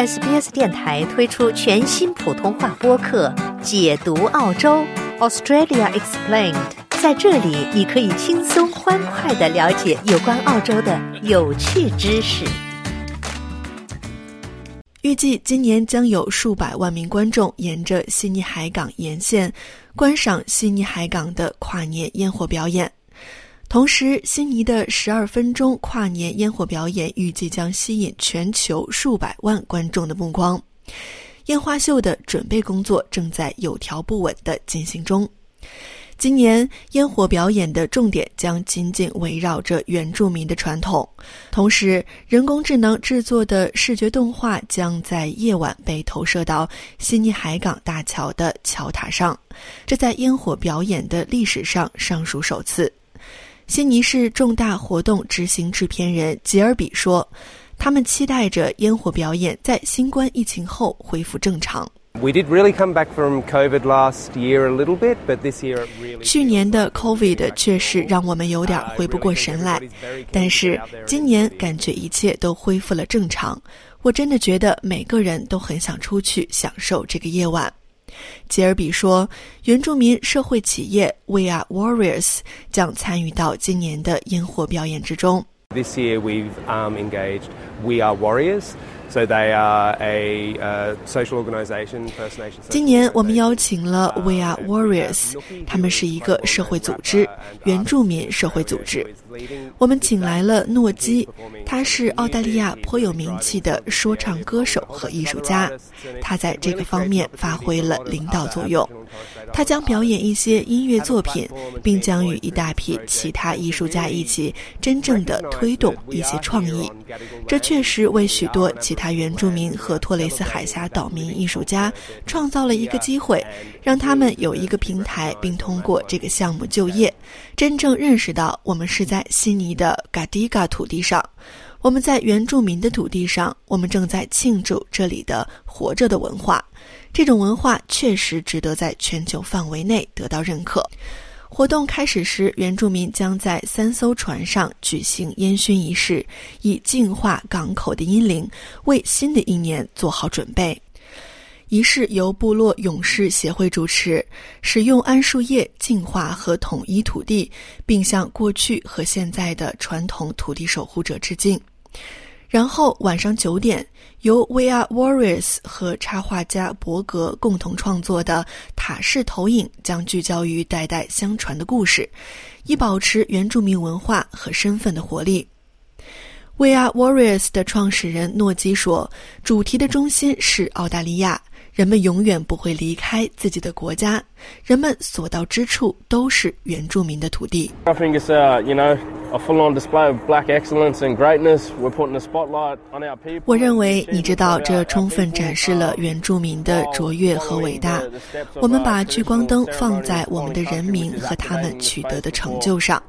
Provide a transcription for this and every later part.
SBS 电台推出全新普通话播客《解读澳洲 Australia Explained》。在这里，你可以轻松欢快的了解有关澳洲的有趣知识。预计今年将有数百万名观众沿着悉尼海港沿线观赏悉尼海港的跨年烟火表演。同时，悉尼的十二分钟跨年烟火表演预计将吸引全球数百万观众的目光。烟花秀的准备工作正在有条不紊地进行中。今年烟火表演的重点将紧紧围绕着原住民的传统，同时，人工智能制作的视觉动画将在夜晚被投射到悉尼海港大桥的桥塔上，这在烟火表演的历史上尚属首次。悉尼市重大活动执行制片人吉尔比说：“他们期待着烟火表演在新冠疫情后恢复正常。” We did really come back from COVID last year a little bit, but this year really. 去年的 COVID 确实让我们有点回不过神来，但是今年感觉一切都恢复了正常。我真的觉得每个人都很想出去享受这个夜晚。吉尔比说：“原住民社会企业 We Are Warriors 将参与到今年的烟火表演之中。” This year we've um, engaged We Are Warriors. So they are a uh, social organization, First Nations. 今年我们邀请了 We Are Warriors，他们是一个社会组织，原住民社会组织。我们请来了诺基，他是澳大利亚颇有名气的说唱歌手和艺术家，他在这个方面发挥了领导作用。他将表演一些音乐作品，并将与一大批其他艺术家一起真正的推动一些创意。这确实为许多其他原住民和托雷斯海峡岛民艺术家创造了一个机会，让他们有一个平台，并通过这个项目就业，真正认识到我们是在悉尼的嘎迪嘎土地上，我们在原住民的土地上，我们正在庆祝这里的活着的文化。这种文化确实值得在全球范围内得到认可。活动开始时，原住民将在三艘船上举行烟熏仪式，以净化港口的阴灵，为新的一年做好准备。仪式由部落勇士协会主持，使用桉树叶净化和统一土地，并向过去和现在的传统土地守护者致敬。然后晚上九点，由 We Are Warriors 和插画家伯格共同创作的塔式投影将聚焦于代代相传的故事，以保持原住民文化和身份的活力。We Are Warriors 的创始人诺基说：“主题的中心是澳大利亚，人们永远不会离开自己的国家，人们所到之处都是原住民的土地。” A full-on display of black excellence and greatness. We're putting a spotlight on our people. 我认为你知道，这充分展示了原住民的卓越和伟大。我们把聚光灯放在我们的人民和他们取得的成就上，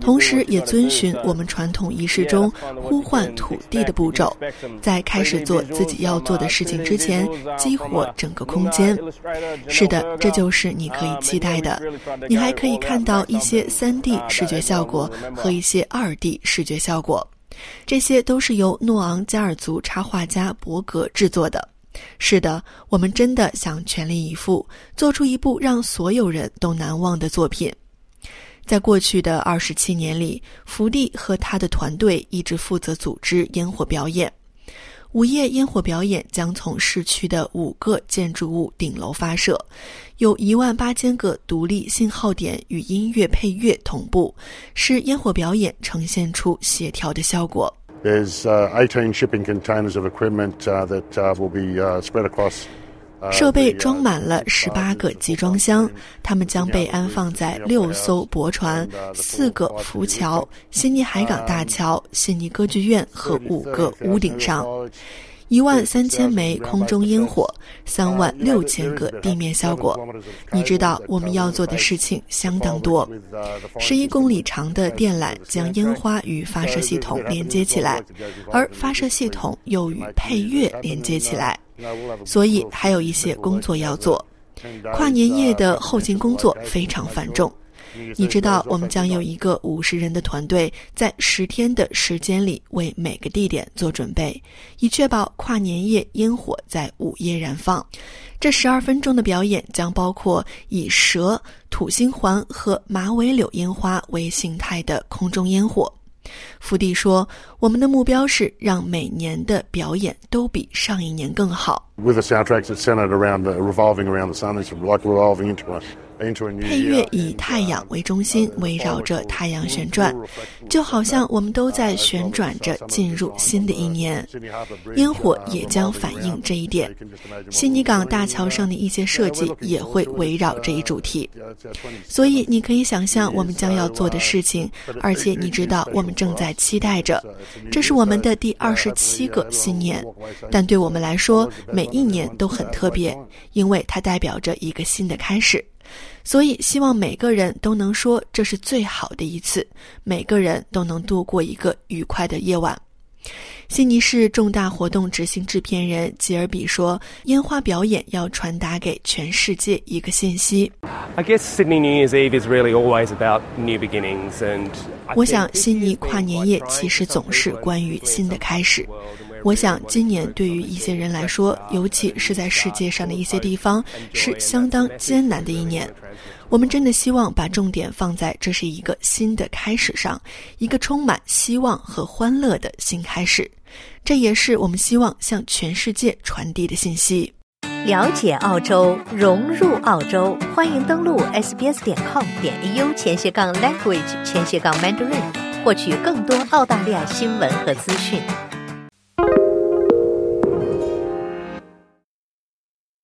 同时也遵循我们传统仪式中呼唤土地的步骤，在开始做自己要做的事情之前，激活整个空间。是的，这就是你可以期待的。你还可以看到一些 3D 视觉效果和。一些二 D 视觉效果，这些都是由诺昂加尔族插画家伯格制作的。是的，我们真的想全力以赴，做出一部让所有人都难忘的作品。在过去的二十七年里，福地和他的团队一直负责组织烟火表演。午夜烟火表演将从市区的五个建筑物顶楼发射，有一万八千个独立信号点与音乐配乐同步，使烟火表演呈现出协调的效果。There's eighteen shipping containers of equipment that will be spread across. 设备装满了十八个集装箱，它们将被安放在六艘驳船、四个浮桥、悉尼海港大桥、悉尼歌剧院和五个屋顶上。一万三千枚空中烟火，三万六千个地面效果。你知道我们要做的事情相当多。十一公里长的电缆将烟花与发射系统连接起来，而发射系统又与配乐连接起来。所以还有一些工作要做。跨年夜的后勤工作非常繁重。你知道，我们将有一个五十人的团队，在十天的时间里为每个地点做准备，以确保跨年夜烟火在午夜燃放。这十二分钟的表演将包括以蛇、土星环和马尾柳烟花为形态的空中烟火。福地说：“我们的目标是让每年的表演都比上一年更好。” With the soundtracks that centered around the revolving around the sun, it's like revolving into a 配乐以太阳为中心，围绕着太阳旋转，就好像我们都在旋转着进入新的一年。烟火也将反映这一点。悉尼港大桥上的一些设计也会围绕这一主题。所以你可以想象我们将要做的事情，而且你知道我们正在期待着。这是我们的第二十七个新年，但对我们来说，每一年都很特别，因为它代表着一个新的开始。所以，希望每个人都能说这是最好的一次，每个人都能度过一个愉快的夜晚。悉尼市重大活动执行制片人吉尔比说：“烟花表演要传达给全世界一个信息。” I guess Sydney New Year's Eve is really always about new beginnings, and 我想悉尼跨年夜其实总是关于新的开始。我想，今年对于一些人来说，尤其是在世界上的一些地方，是相当艰难的一年。我们真的希望把重点放在这是一个新的开始上，一个充满希望和欢乐的新开始。这也是我们希望向全世界传递的信息。了解澳洲，融入澳洲，欢迎登录 sbs 点 com 点 au 前斜杠 language 前斜杠 mandarin，获取更多澳大利亚新闻和资讯。